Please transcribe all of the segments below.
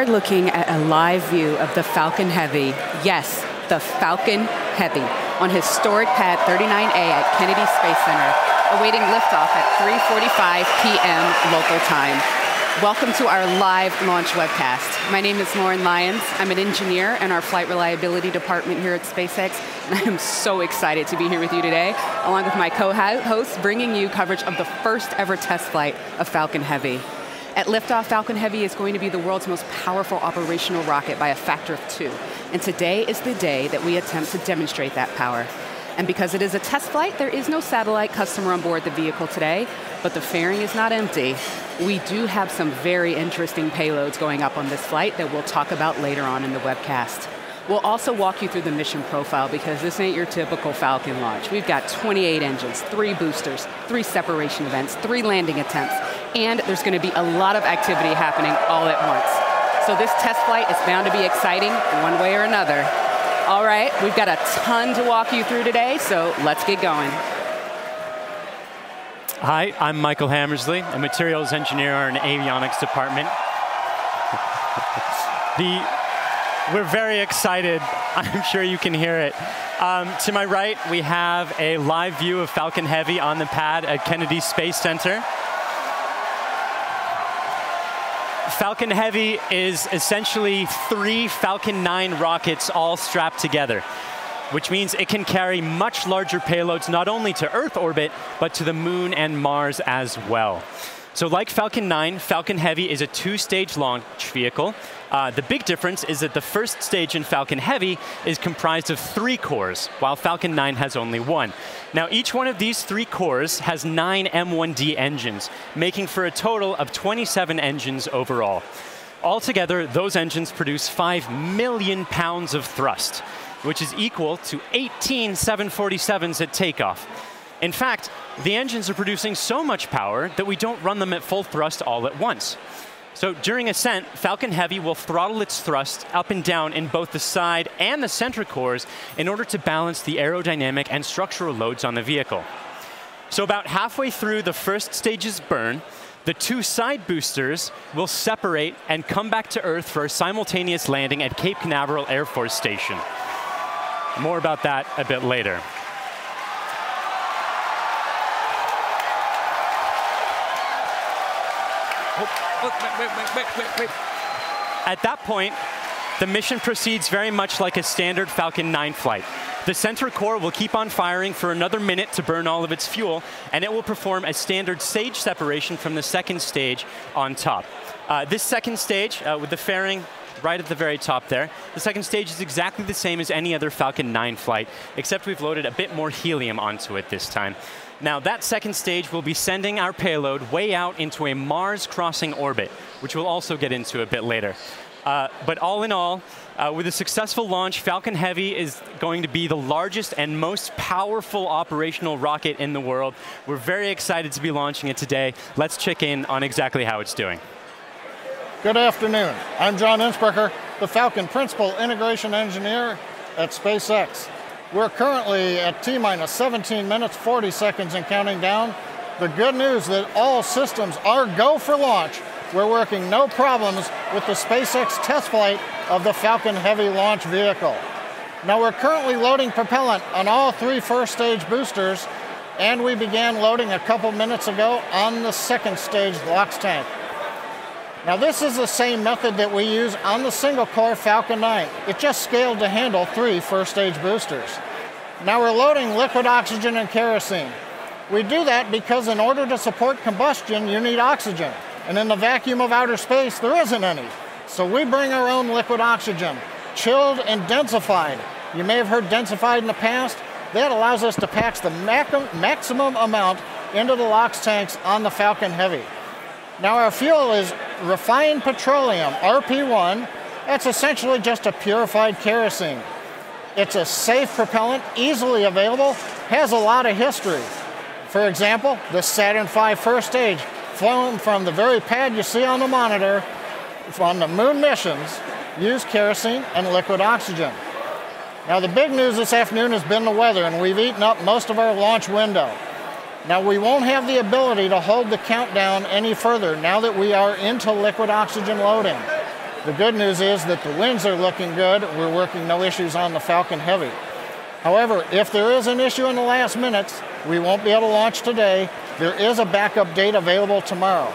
are looking at a live view of the Falcon Heavy. Yes, the Falcon Heavy on historic pad 39A at Kennedy Space Center, awaiting liftoff at 3.45 p.m. local time. Welcome to our live launch webcast. My name is Lauren Lyons. I'm an engineer in our flight reliability department here at SpaceX, and I am so excited to be here with you today, along with my co-hosts, bringing you coverage of the first ever test flight of Falcon Heavy. At liftoff, Falcon Heavy is going to be the world's most powerful operational rocket by a factor of two. And today is the day that we attempt to demonstrate that power. And because it is a test flight, there is no satellite customer on board the vehicle today, but the fairing is not empty. We do have some very interesting payloads going up on this flight that we'll talk about later on in the webcast. We'll also walk you through the mission profile because this ain't your typical Falcon launch. We've got 28 engines, three boosters, three separation events, three landing attempts, and there's going to be a lot of activity happening all at once. So this test flight is bound to be exciting one way or another. All right, we've got a ton to walk you through today, so let's get going. Hi, I'm Michael Hammersley, a materials engineer in avionics department. the we're very excited. I'm sure you can hear it. Um, to my right, we have a live view of Falcon Heavy on the pad at Kennedy Space Center. Falcon Heavy is essentially three Falcon 9 rockets all strapped together, which means it can carry much larger payloads not only to Earth orbit, but to the Moon and Mars as well. So like Falcon 9, Falcon Heavy is a two-stage launch vehicle. Uh, the big difference is that the first stage in Falcon Heavy is comprised of three cores, while Falcon 9 has only one. Now, each one of these three cores has nine M1D engines, making for a total of 27 engines overall. Altogether, those engines produce 5 million pounds of thrust, which is equal to 18 747s at takeoff. In fact, the engines are producing so much power that we don't run them at full thrust all at once. So during ascent, Falcon Heavy will throttle its thrust up and down in both the side and the center cores in order to balance the aerodynamic and structural loads on the vehicle. So about halfway through the first stage's burn, the two side boosters will separate and come back to Earth for a simultaneous landing at Cape Canaveral Air Force Station. More about that a bit later. At that point, the mission proceeds very much like a standard Falcon 9 flight. The center core will keep on firing for another minute to burn all of its fuel, and it will perform a standard stage separation from the second stage on top. Uh, this second stage, uh, with the fairing right at the very top there. The second stage is exactly the same as any other Falcon 9 flight, except we've loaded a bit more helium onto it this time. Now, that second stage will be sending our payload way out into a Mars crossing orbit, which we'll also get into a bit later. Uh, but all in all, uh, with a successful launch, Falcon Heavy is going to be the largest and most powerful operational rocket in the world. We're very excited to be launching it today. Let's check in on exactly how it's doing. Good afternoon. I'm John Insprucker, the Falcon Principal Integration Engineer at SpaceX. We're currently at T minus 17 minutes, 40 seconds and counting down. The good news that all systems are go for launch. We're working no problems with the SpaceX test flight of the Falcon Heavy launch vehicle. Now we're currently loading propellant on all three first stage boosters and we began loading a couple minutes ago on the second stage LOX tank. Now this is the same method that we use on the single core Falcon 9. It just scaled to handle three first stage boosters. Now we're loading liquid oxygen and kerosene. We do that because in order to support combustion, you need oxygen. And in the vacuum of outer space, there isn't any. So we bring our own liquid oxygen, chilled and densified. You may have heard densified in the past. That allows us to pack the maximum amount into the LOX tanks on the Falcon Heavy. Now our fuel is refined petroleum, RP1. That's essentially just a purified kerosene. It's a safe propellant, easily available, has a lot of history. For example, the Saturn V first stage, flown from the very pad you see on the monitor on the moon missions, used kerosene and liquid oxygen. Now the big news this afternoon has been the weather, and we've eaten up most of our launch window. Now, we won't have the ability to hold the countdown any further now that we are into liquid oxygen loading. The good news is that the winds are looking good. We're working no issues on the Falcon Heavy. However, if there is an issue in the last minutes, we won't be able to launch today. There is a backup date available tomorrow.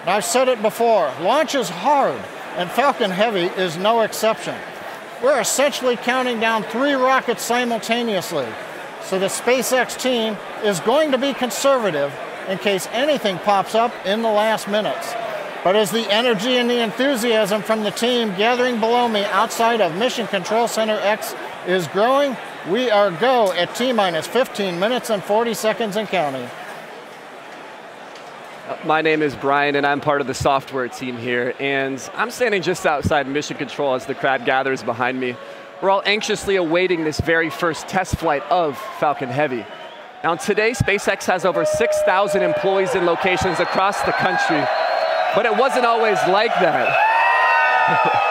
And I've said it before, launch is hard, and Falcon Heavy is no exception. We're essentially counting down three rockets simultaneously. So the SpaceX team is going to be conservative in case anything pops up in the last minutes. But as the energy and the enthusiasm from the team gathering below me outside of Mission Control Center X is growing, we are go at T minus 15 minutes and 40 seconds and counting. Uh, my name is Brian, and I'm part of the software team here. And I'm standing just outside Mission Control as the crowd gathers behind me. We're all anxiously awaiting this very first test flight of Falcon Heavy. Now, today, SpaceX has over 6,000 employees in locations across the country, but it wasn't always like that.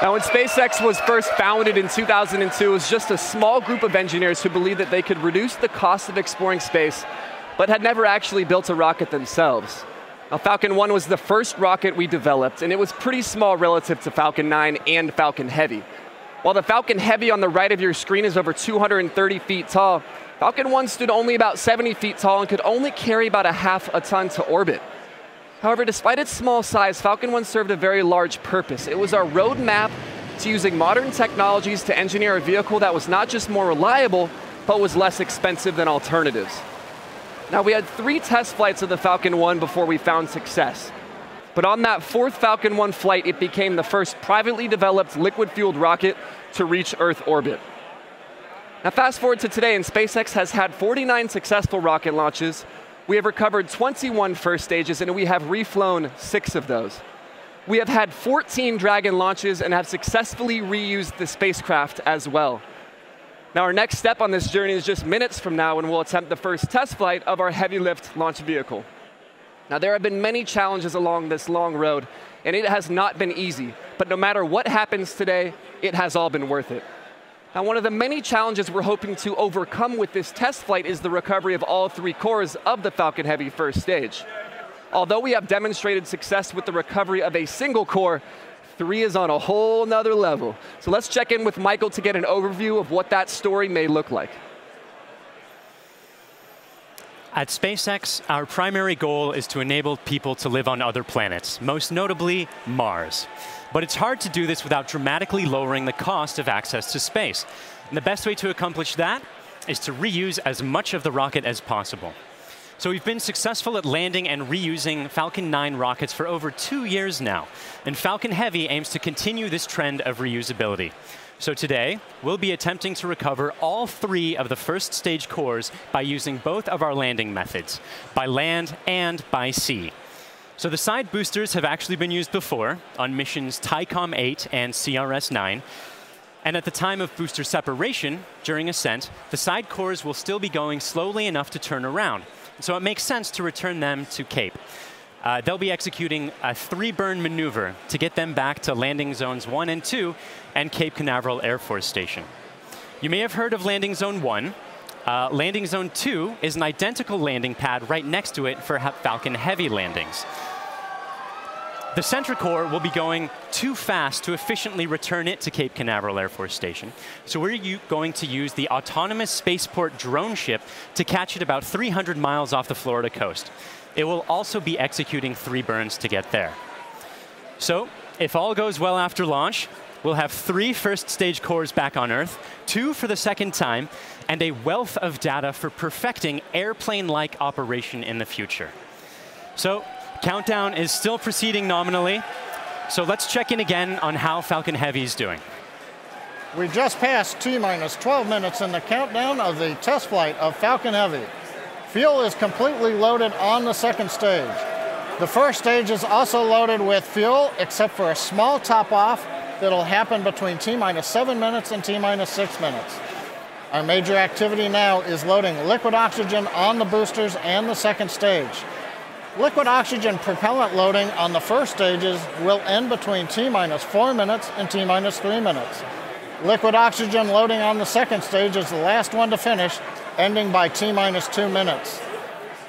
Now, when SpaceX was first founded in 2002, it was just a small group of engineers who believed that they could reduce the cost of exploring space, but had never actually built a rocket themselves. Now, Falcon 1 was the first rocket we developed, and it was pretty small relative to Falcon 9 and Falcon Heavy. While the Falcon Heavy on the right of your screen is over 230 feet tall, Falcon 1 stood only about 70 feet tall and could only carry about a half a ton to orbit. However, despite its small size, Falcon 1 served a very large purpose. It was our roadmap to using modern technologies to engineer a vehicle that was not just more reliable, but was less expensive than alternatives. Now, we had three test flights of the Falcon 1 before we found success. But on that fourth Falcon 1 flight, it became the first privately developed liquid fueled rocket to reach Earth orbit. Now, fast forward to today, and SpaceX has had 49 successful rocket launches, we have recovered 21 first stages and we have reflown six of those. We have had 14 Dragon launches and have successfully reused the spacecraft as well. Now, our next step on this journey is just minutes from now when we'll attempt the first test flight of our heavy lift launch vehicle. Now, there have been many challenges along this long road, and it has not been easy. But no matter what happens today, it has all been worth it. Now, one of the many challenges we're hoping to overcome with this test flight is the recovery of all three cores of the Falcon Heavy first stage. Although we have demonstrated success with the recovery of a single core, three is on a whole nother level. So let's check in with Michael to get an overview of what that story may look like. At SpaceX, our primary goal is to enable people to live on other planets, most notably Mars. But it's hard to do this without dramatically lowering the cost of access to space. And the best way to accomplish that is to reuse as much of the rocket as possible. So we've been successful at landing and reusing Falcon 9 rockets for over two years now. And Falcon Heavy aims to continue this trend of reusability. So today, we'll be attempting to recover all three of the first stage cores by using both of our landing methods, by land and by sea. So the side boosters have actually been used before on missions Thaicom 8 and CRS 9. And at the time of booster separation, during ascent, the side cores will still be going slowly enough to turn around. So it makes sense to return them to Cape. Uh, they'll be executing a three burn maneuver to get them back to landing zones 1 and 2 and Cape Canaveral Air Force Station. You may have heard of Landing Zone 1. Uh, landing Zone 2 is an identical landing pad right next to it for Falcon Heavy landings. The Core will be going too fast to efficiently return it to Cape Canaveral Air Force Station. So we're going to use the autonomous spaceport drone ship to catch it about 300 miles off the Florida coast. It will also be executing three burns to get there. So if all goes well after launch, we'll have three first stage cores back on Earth, two for the second time, and a wealth of data for perfecting airplane-like operation in the future. So Countdown is still proceeding nominally. So let's check in again on how Falcon Heavy is doing. We just passed T minus 12 minutes in the countdown of the test flight of Falcon Heavy. Fuel is completely loaded on the second stage. The first stage is also loaded with fuel, except for a small top off that'll happen between T minus 7 minutes and T minus 6 minutes. Our major activity now is loading liquid oxygen on the boosters and the second stage. Liquid oxygen propellant loading on the first stages will end between T minus 4 minutes and T minus 3 minutes. Liquid oxygen loading on the second stage is the last one to finish, ending by T minus 2 minutes.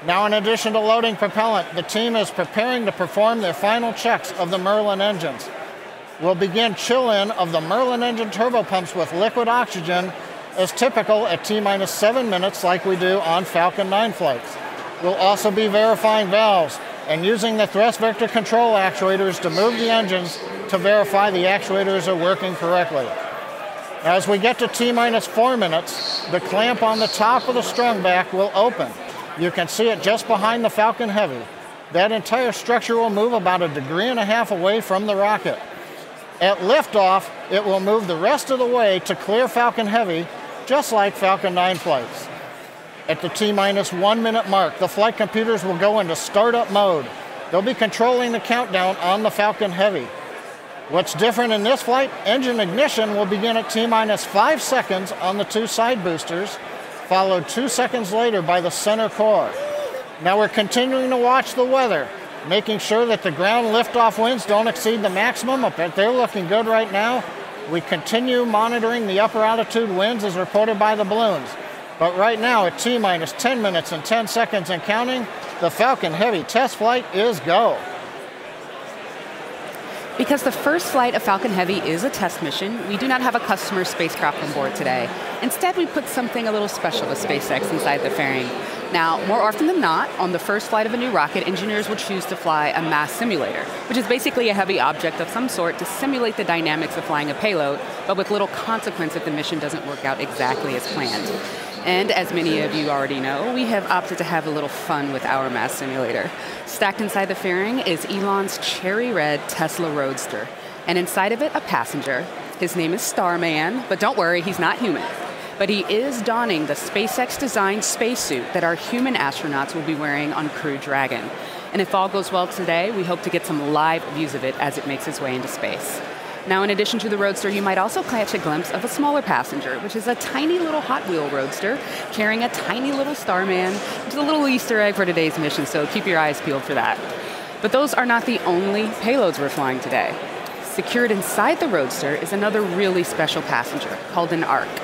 Now, in addition to loading propellant, the team is preparing to perform their final checks of the Merlin engines. We'll begin chill-in of the Merlin engine turbopumps with liquid oxygen as typical at T minus seven minutes like we do on Falcon 9 flights. We'll also be verifying valves and using the thrust vector control actuators to move the engines to verify the actuators are working correctly. As we get to T minus four minutes, the clamp on the top of the strongback will open. You can see it just behind the Falcon Heavy. That entire structure will move about a degree and a half away from the rocket. At liftoff, it will move the rest of the way to clear Falcon Heavy, just like Falcon 9 flights. At the T minus one minute mark, the flight computers will go into startup mode. They'll be controlling the countdown on the Falcon Heavy. What's different in this flight? Engine ignition will begin at T minus five seconds on the two side boosters, followed two seconds later by the center core. Now we're continuing to watch the weather, making sure that the ground liftoff winds don't exceed the maximum, but they're looking good right now. We continue monitoring the upper altitude winds as reported by the balloons. But right now, at T minus 10 minutes and 10 seconds and counting, the Falcon Heavy test flight is go. Because the first flight of Falcon Heavy is a test mission, we do not have a customer spacecraft on board today. Instead, we put something a little special with SpaceX inside the fairing. Now, more often than not, on the first flight of a new rocket, engineers will choose to fly a mass simulator, which is basically a heavy object of some sort to simulate the dynamics of flying a payload, but with little consequence if the mission doesn't work out exactly as planned. And as many of you already know, we have opted to have a little fun with our mass simulator. Stacked inside the fairing is Elon's cherry red Tesla Roadster, and inside of it, a passenger. His name is Starman, but don't worry, he's not human. But he is donning the SpaceX designed spacesuit that our human astronauts will be wearing on Crew Dragon. And if all goes well today, we hope to get some live views of it as it makes its way into space. Now, in addition to the Roadster, you might also catch a glimpse of a smaller passenger, which is a tiny little Hot Wheel Roadster carrying a tiny little Starman, which is a little Easter egg for today's mission, so keep your eyes peeled for that. But those are not the only payloads we're flying today. Secured inside the Roadster is another really special passenger called an Arch.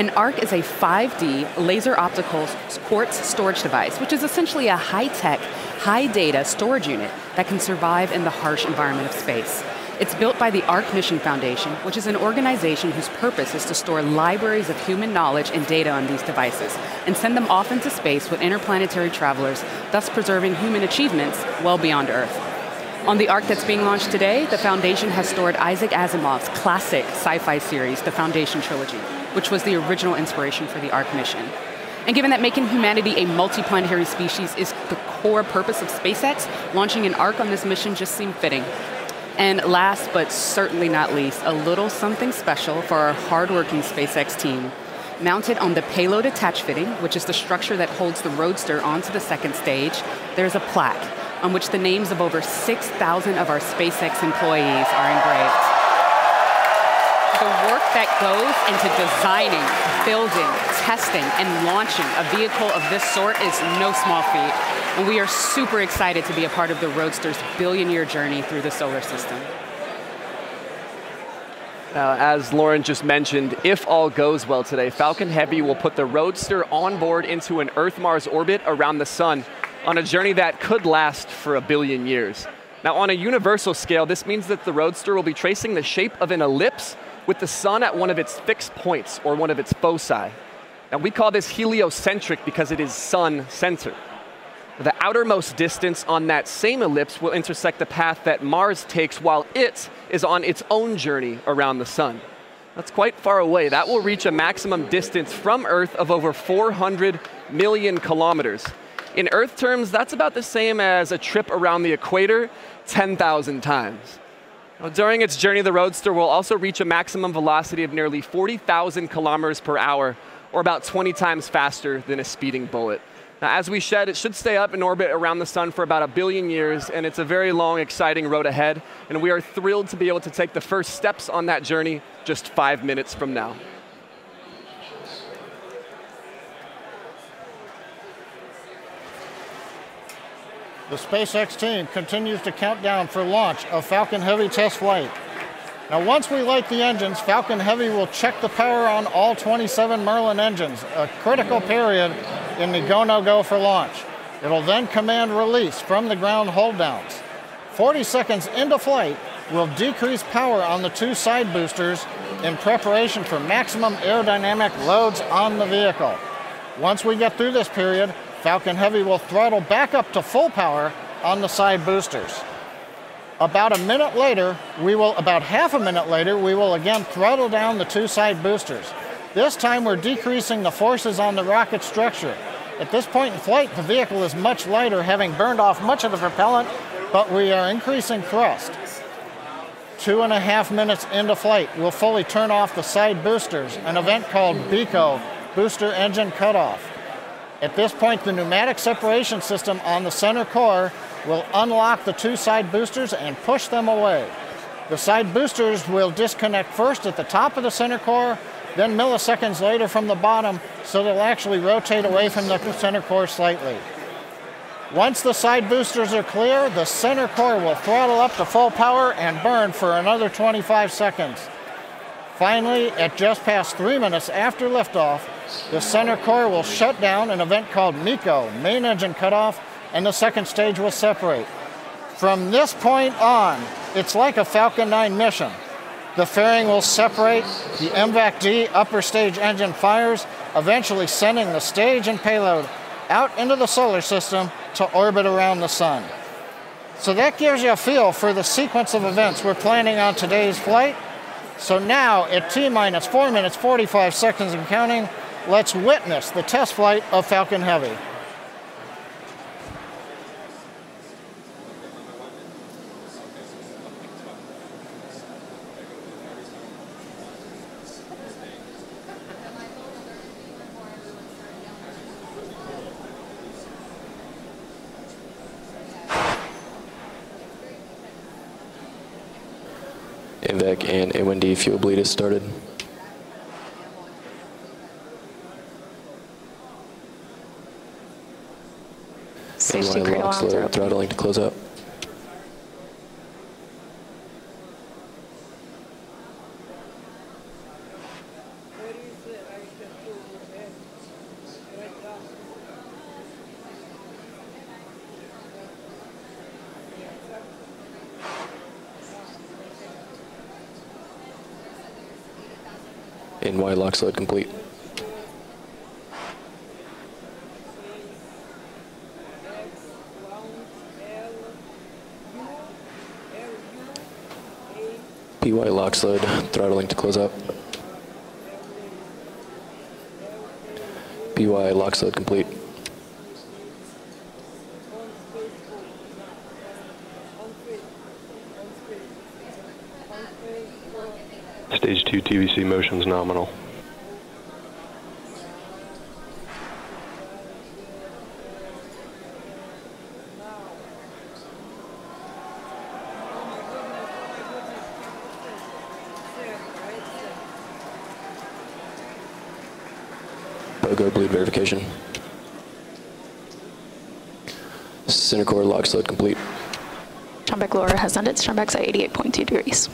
An Arch is a 5D laser optical quartz storage device, which is essentially a high tech, high data storage unit that can survive in the harsh environment of space. It's built by the Arch Mission Foundation, which is an organization whose purpose is to store libraries of human knowledge and data on these devices and send them off into space with interplanetary travelers, thus preserving human achievements well beyond Earth. On the Arch that's being launched today, the Foundation has stored Isaac Asimov's classic sci fi series, The Foundation Trilogy, which was the original inspiration for the Arch mission. And given that making humanity a multiplanetary species is the core purpose of SpaceX, launching an Arch on this mission just seemed fitting. And last but certainly not least, a little something special for our hardworking SpaceX team. Mounted on the payload attach fitting, which is the structure that holds the Roadster onto the second stage, there's a plaque on which the names of over 6,000 of our SpaceX employees are engraved. The work that goes into designing, building, testing, and launching a vehicle of this sort is no small feat and we are super excited to be a part of the Roadster's billion year journey through the solar system. Uh, as Lauren just mentioned, if all goes well today, Falcon Heavy will put the Roadster on board into an Earth Mars orbit around the Sun on a journey that could last for a billion years. Now, on a universal scale, this means that the Roadster will be tracing the shape of an ellipse with the Sun at one of its fixed points or one of its foci. Now, we call this heliocentric because it is Sun centered. The outermost distance on that same ellipse will intersect the path that Mars takes while it is on its own journey around the Sun. That's quite far away. That will reach a maximum distance from Earth of over 400 million kilometers. In Earth terms, that's about the same as a trip around the equator 10,000 times. During its journey, the Roadster will also reach a maximum velocity of nearly 40,000 kilometers per hour, or about 20 times faster than a speeding bullet. Now, as we shed, it should stay up in orbit around the sun for about a billion years, and it's a very long, exciting road ahead. And we are thrilled to be able to take the first steps on that journey just five minutes from now. The SpaceX team continues to count down for launch of Falcon Heavy test flight. Now, once we light the engines, Falcon Heavy will check the power on all 27 Merlin engines, a critical period in the go no go for launch. It'll then command release from the ground hold downs. 40 seconds into flight, we'll decrease power on the two side boosters in preparation for maximum aerodynamic loads on the vehicle. Once we get through this period, Falcon Heavy will throttle back up to full power on the side boosters. About a minute later, we will, about half a minute later, we will again throttle down the two side boosters. This time we're decreasing the forces on the rocket structure. At this point in flight, the vehicle is much lighter, having burned off much of the propellant, but we are increasing thrust. Two and a half minutes into flight, we'll fully turn off the side boosters, an event called BECO, Booster Engine Cutoff. At this point, the pneumatic separation system on the center core will unlock the two side boosters and push them away. The side boosters will disconnect first at the top of the center core, then milliseconds later from the bottom, so they'll actually rotate away from the center core slightly. Once the side boosters are clear, the center core will throttle up to full power and burn for another 25 seconds. Finally, at just past three minutes after liftoff, the center core will shut down an event called MECO, main engine cutoff, and the second stage will separate. From this point on, it's like a Falcon 9 mission. The fairing will separate, the MVAC D upper stage engine fires, eventually sending the stage and payload out into the solar system to orbit around the sun. So that gives you a feel for the sequence of events we're planning on today's flight. So now, at T minus 4 minutes 45 seconds and counting, let's witness the test flight of Falcon Heavy. MVAC and M1D fuel bleed has started. Critical locks arms are low, throttling to close out. NY LOX load complete. PY LOX load, throttling to close up. BY LOX load complete. Stage 2 TVC motion's nominal. BOGO bleed verification. Center core LOX load complete. Strongback lower has ended. Strongback's at 88.2 degrees.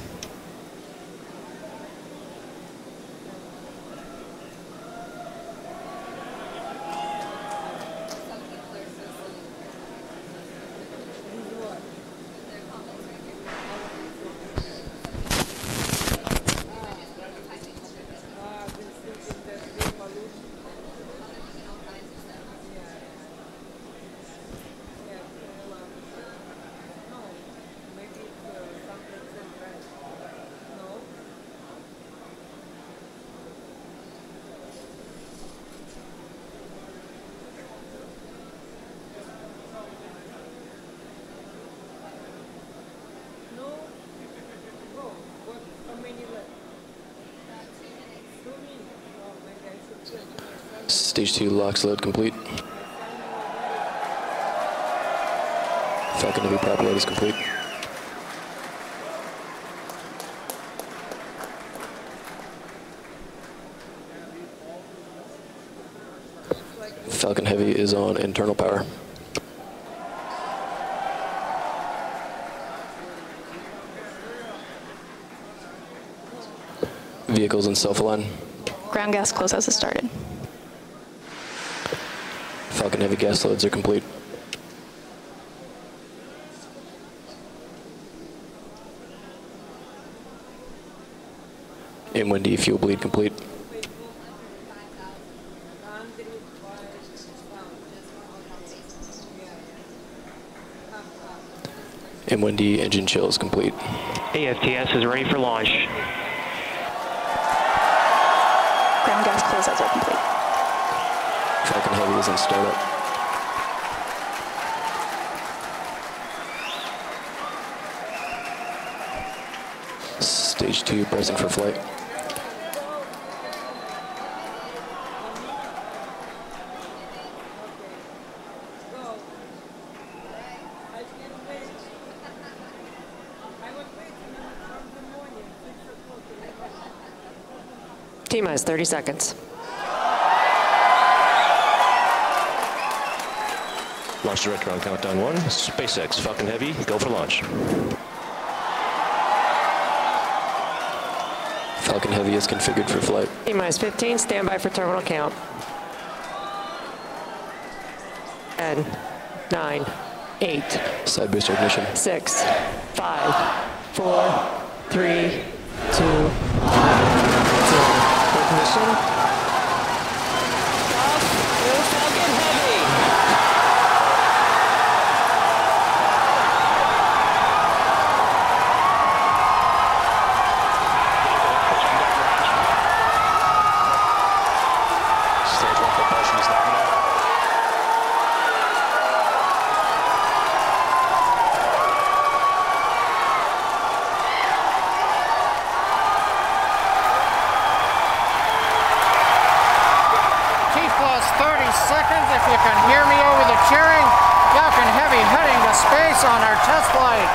Stage 2 LOX load complete. Falcon Heavy prop load is complete. Falcon Heavy is on internal power. Vehicles in self-align. Ground gas close has started. Falcon Heavy gas loads are complete. M1D fuel bleed complete. M1D engine chill is complete. AFTS is ready for launch. Ground gas closeouts are complete. Falcon Heavy is in startup. Stage 2 pressing for flight. T minus 30 seconds. Launch director on countdown one. SpaceX Falcon Heavy, go for launch. Falcon Heavy is configured for flight. T minus 15, standby for terminal count. 10, 9, 8, Side booster ignition. 6, 5, 4, 3, 2, 1, 0. Ignition. Off. Go Falcon Heavy. Stage one propulsion is nominal. T plus 30 seconds if you can hear me over the cheering. Falcon Heavy heading to space on our test flight.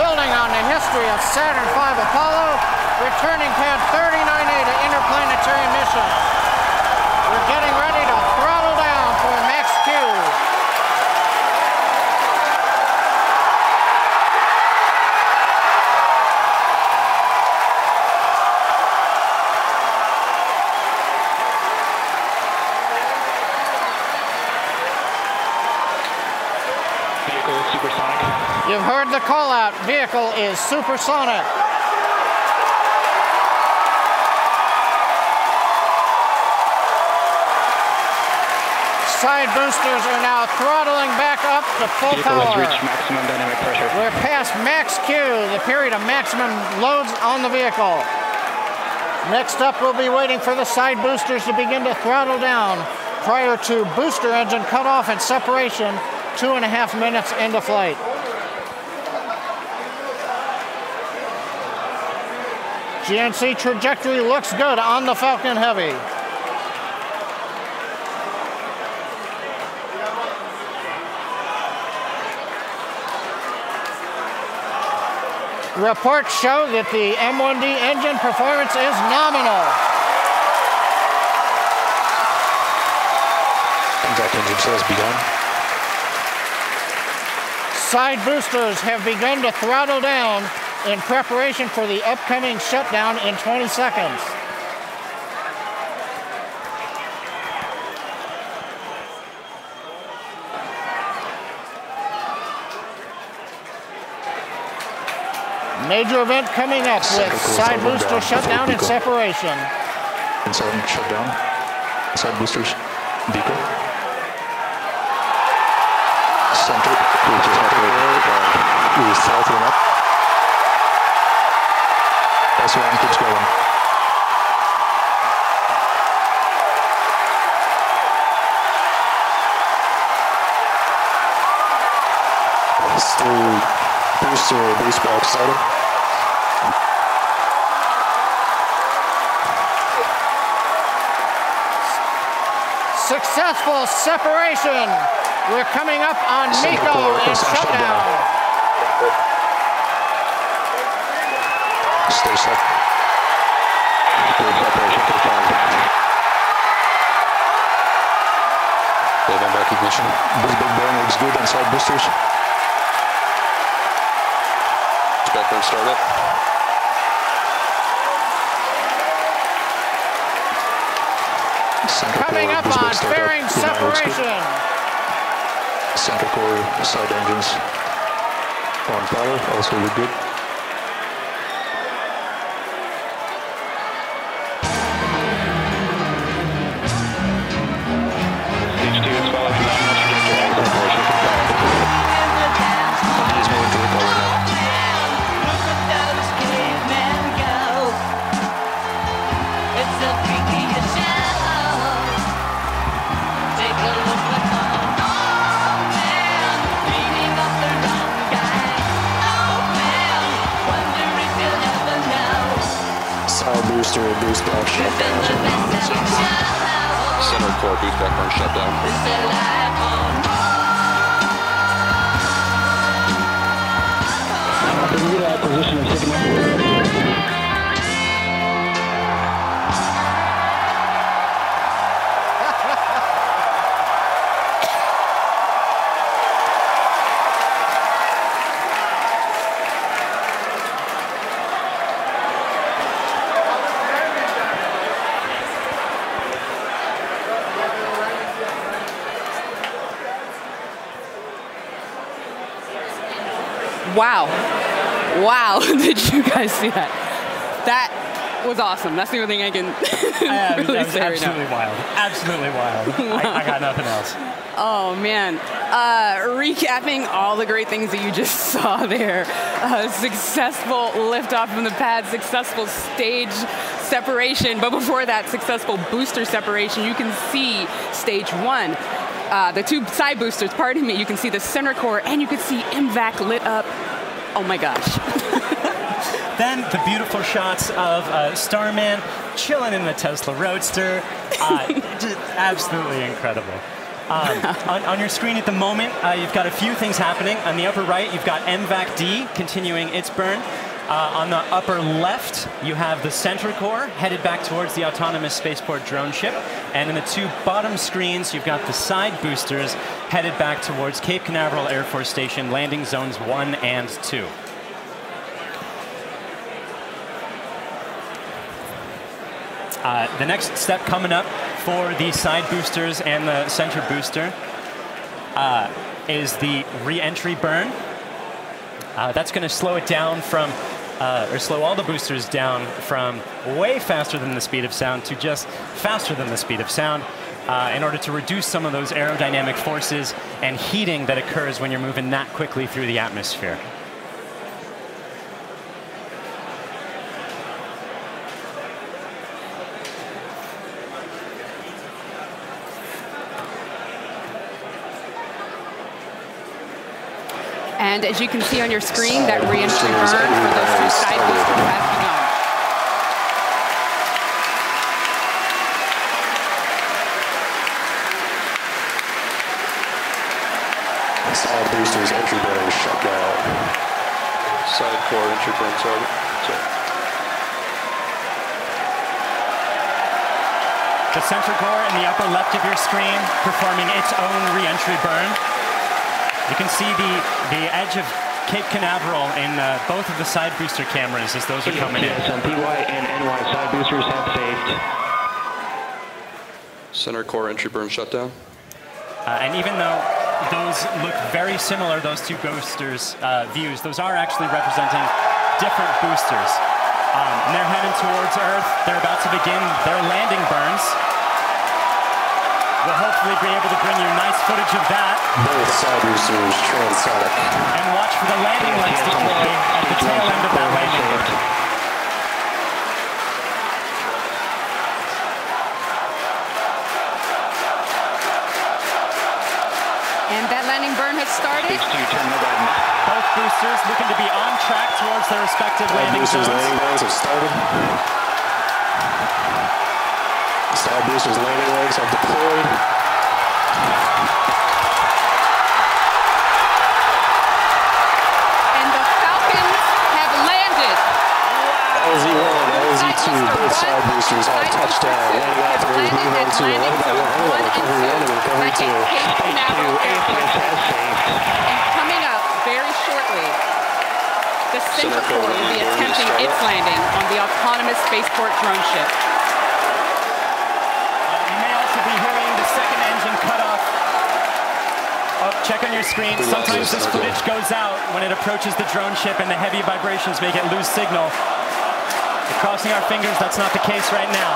Building on the history of Saturn V Apollo, returning pad 39A to interplanetary missions. We're getting ready to throttle down for max Q. Vehicle supersonic. You've heard the call out. Vehicle is supersonic. Side boosters are now throttling back up to full Vehicle has power. reached maximum dynamic pressure. We're past max Q, the period of maximum loads on the vehicle. Next up, we'll be waiting for the side boosters to begin to throttle down prior to booster engine cutoff and separation two and a half minutes into flight. GNC trajectory looks good on the Falcon Heavy. Reports show that the M1D engine performance is nominal. Engine has begun. Side boosters have begun to throttle down in preparation for the upcoming shutdown in 20 seconds. Major event coming up with side booster shutdown and separation. Inside shutdown. Side boosters. S1 keeps going. Still booster baseball excited. Successful separation. We're coming up on core and shutdown. Stay set. Stage separation confirmed. Wave on back ignition. Boost big burn looks good on side boosters. Backburn startup. Center Coming core, up on big startup. fairing Design looks good. separation. Center core side engines on power also look good. Side booster, boost back, shutdown. Center core boost back burn shutdown. Immediate acquisition of signal. Wow. Wow. Did you guys see that? That was awesome. That's the only thing I can Yeah, really that was say right now. absolutely wild. Absolutely wild. I, I got nothing else. Oh man. Uh, recapping all the great things that you just saw there. Uh, successful liftoff from the pad, successful stage separation, but before that, successful booster separation. You can see stage one. Uh, the two side boosters, pardon me, you can see the center core and you can see MVAC lit up. Oh my gosh. Then the beautiful shots of uh, Starman chilling in the Tesla Roadster. Uh, absolutely incredible. Um, on, on your screen at the moment, uh, you've got a few things happening. On the upper right, you've got MVAC D continuing its burn. Uh, on the upper left, you have the center core headed back towards the autonomous spaceport drone ship. And in the two bottom screens, you've got the side boosters headed back towards Cape Canaveral Air Force Station, landing zones one and two. Uh, the next step coming up for the side boosters and the center booster uh, is the re-entry burn. Uh, that's going to slow it down from, uh, or slow all the boosters down from way faster than the speed of sound to just faster than the speed of sound. Uh, in order to reduce some of those aerodynamic forces and heating that occurs when you're moving that quickly through the atmosphere. And as you can see on your screen, that re-entry burn for those two side boosters has begun. Side boosters, entry burn, shutdown. Side core entry burn target. So, The center core in the upper left of your screen performing its own re-entry burn. You can see the, the edge of Cape Canaveral in uh, both of the side booster cameras as those are coming in. Yes, on PY and NY side boosters have saved. center core entry burn shutdown. Uh, and even though those look very similar, those two boosters uh, views, those are actually representing different boosters. Um, and they're heading towards Earth. They're about to begin their landing burns. We'll hopefully be able to bring you nice footage of that Both side boosters, transonic. and watch for the landing lights deploy at the tail end of that landing burn. And that landing burn has started. Stage two terminal guidance. Both boosters looking to be on track towards their respective Side landing boosters, zones. landing legs have started. Side boosters, landing legs have deployed. And the Falcons have landed. LZ1, LZ2, both side boosters have touchdown. Landing off and move on to 11 by 1 recovery 1 and recovery 2. Stage two, AFTS has. And coming up very shortly, the Center Core will be attempting its landing on the autonomous spaceport drone ship. You may also be hearing the second engine cut off. Oh, check on your screen. Sometimes this footage goes out when it approaches the drone ship and the heavy vibrations make it lose signal. We're crossing our fingers that's not the case right now.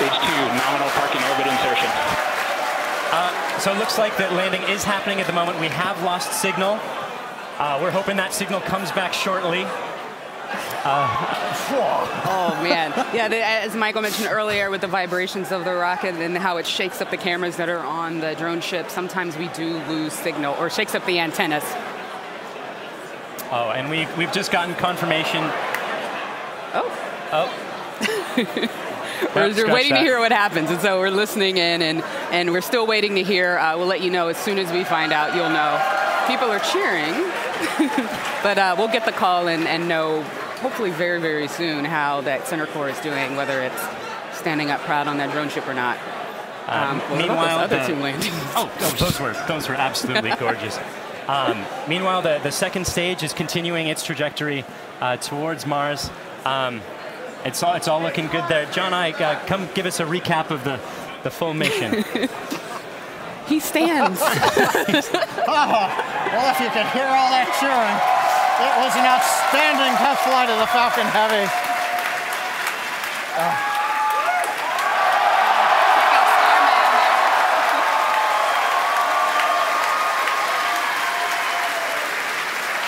Stage two, nominal parking orbit insertion. So it looks like that landing is happening at the moment. We have lost signal. Uh, we're hoping that signal comes back shortly. oh man, yeah. The, as Michael mentioned earlier, with the vibrations of the rocket and how it shakes up the cameras that are on the drone ship, sometimes we do lose signal or shakes up the antennas. Oh, and we we've just gotten confirmation. Oh. Oh. we're, Scratch we're waiting that. to hear what happens, and so we're listening in, and, and we're still waiting to hear. Uh, we'll let you know as soon as we find out. You'll know. People are cheering, but uh, we'll get the call and, and know hopefully very very soon how that center core is doing, whether it's standing up proud on that drone ship or not. Um, what about meanwhile, those other the- two landings? Oh, oh, those were those were absolutely gorgeous. Um, meanwhile, the, the second stage is continuing its trajectory uh, towards Mars. Um, it's all it's all looking good there. John Ike, uh, come give us a recap of the, the full mission. He stands. Oh, well, if you could hear all that cheering, it was an outstanding test flight of the Falcon Heavy. Uh,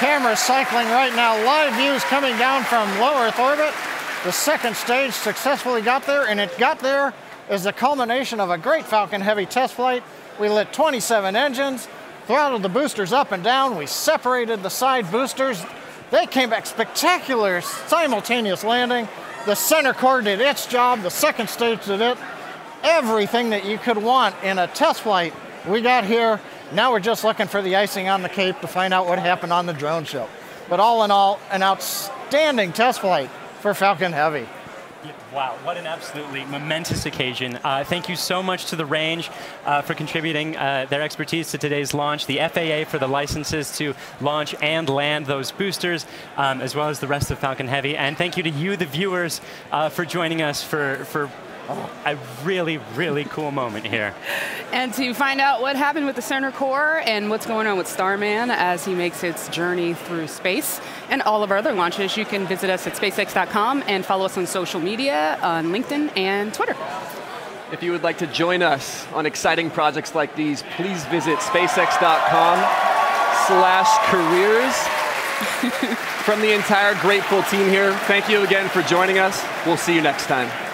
Cameras cycling right now. Live views coming down from low Earth orbit. The second stage successfully got there, and it got there as the culmination of a great Falcon Heavy test flight. We lit 27 engines, throttled the boosters up and down. We separated the side boosters. They came back spectacular simultaneous landing. The center core did its job. The second stage did it. Everything that you could want in a test flight, we got here. Now we're just looking for the icing on the cake to find out what happened on the drone show. But all in all, an outstanding test flight for Falcon Heavy. Wow, what an absolutely momentous occasion. Uh, thank you so much to the range uh, for contributing uh, their expertise to today's launch, the FAA for the licenses to launch and land those boosters, um, as well as the rest of Falcon Heavy. And thank you to you, the viewers, uh, for joining us for, for a really, really cool moment here. And to find out what happened with the center core and what's going on with Starman as he makes its journey through space and all of our other launches, you can visit us at spacex.com and follow us on social media on LinkedIn and Twitter. If you would like to join us on exciting projects like these, please visit spacex.com slash careers. From the entire grateful team here, thank you again for joining us. We'll see you next time.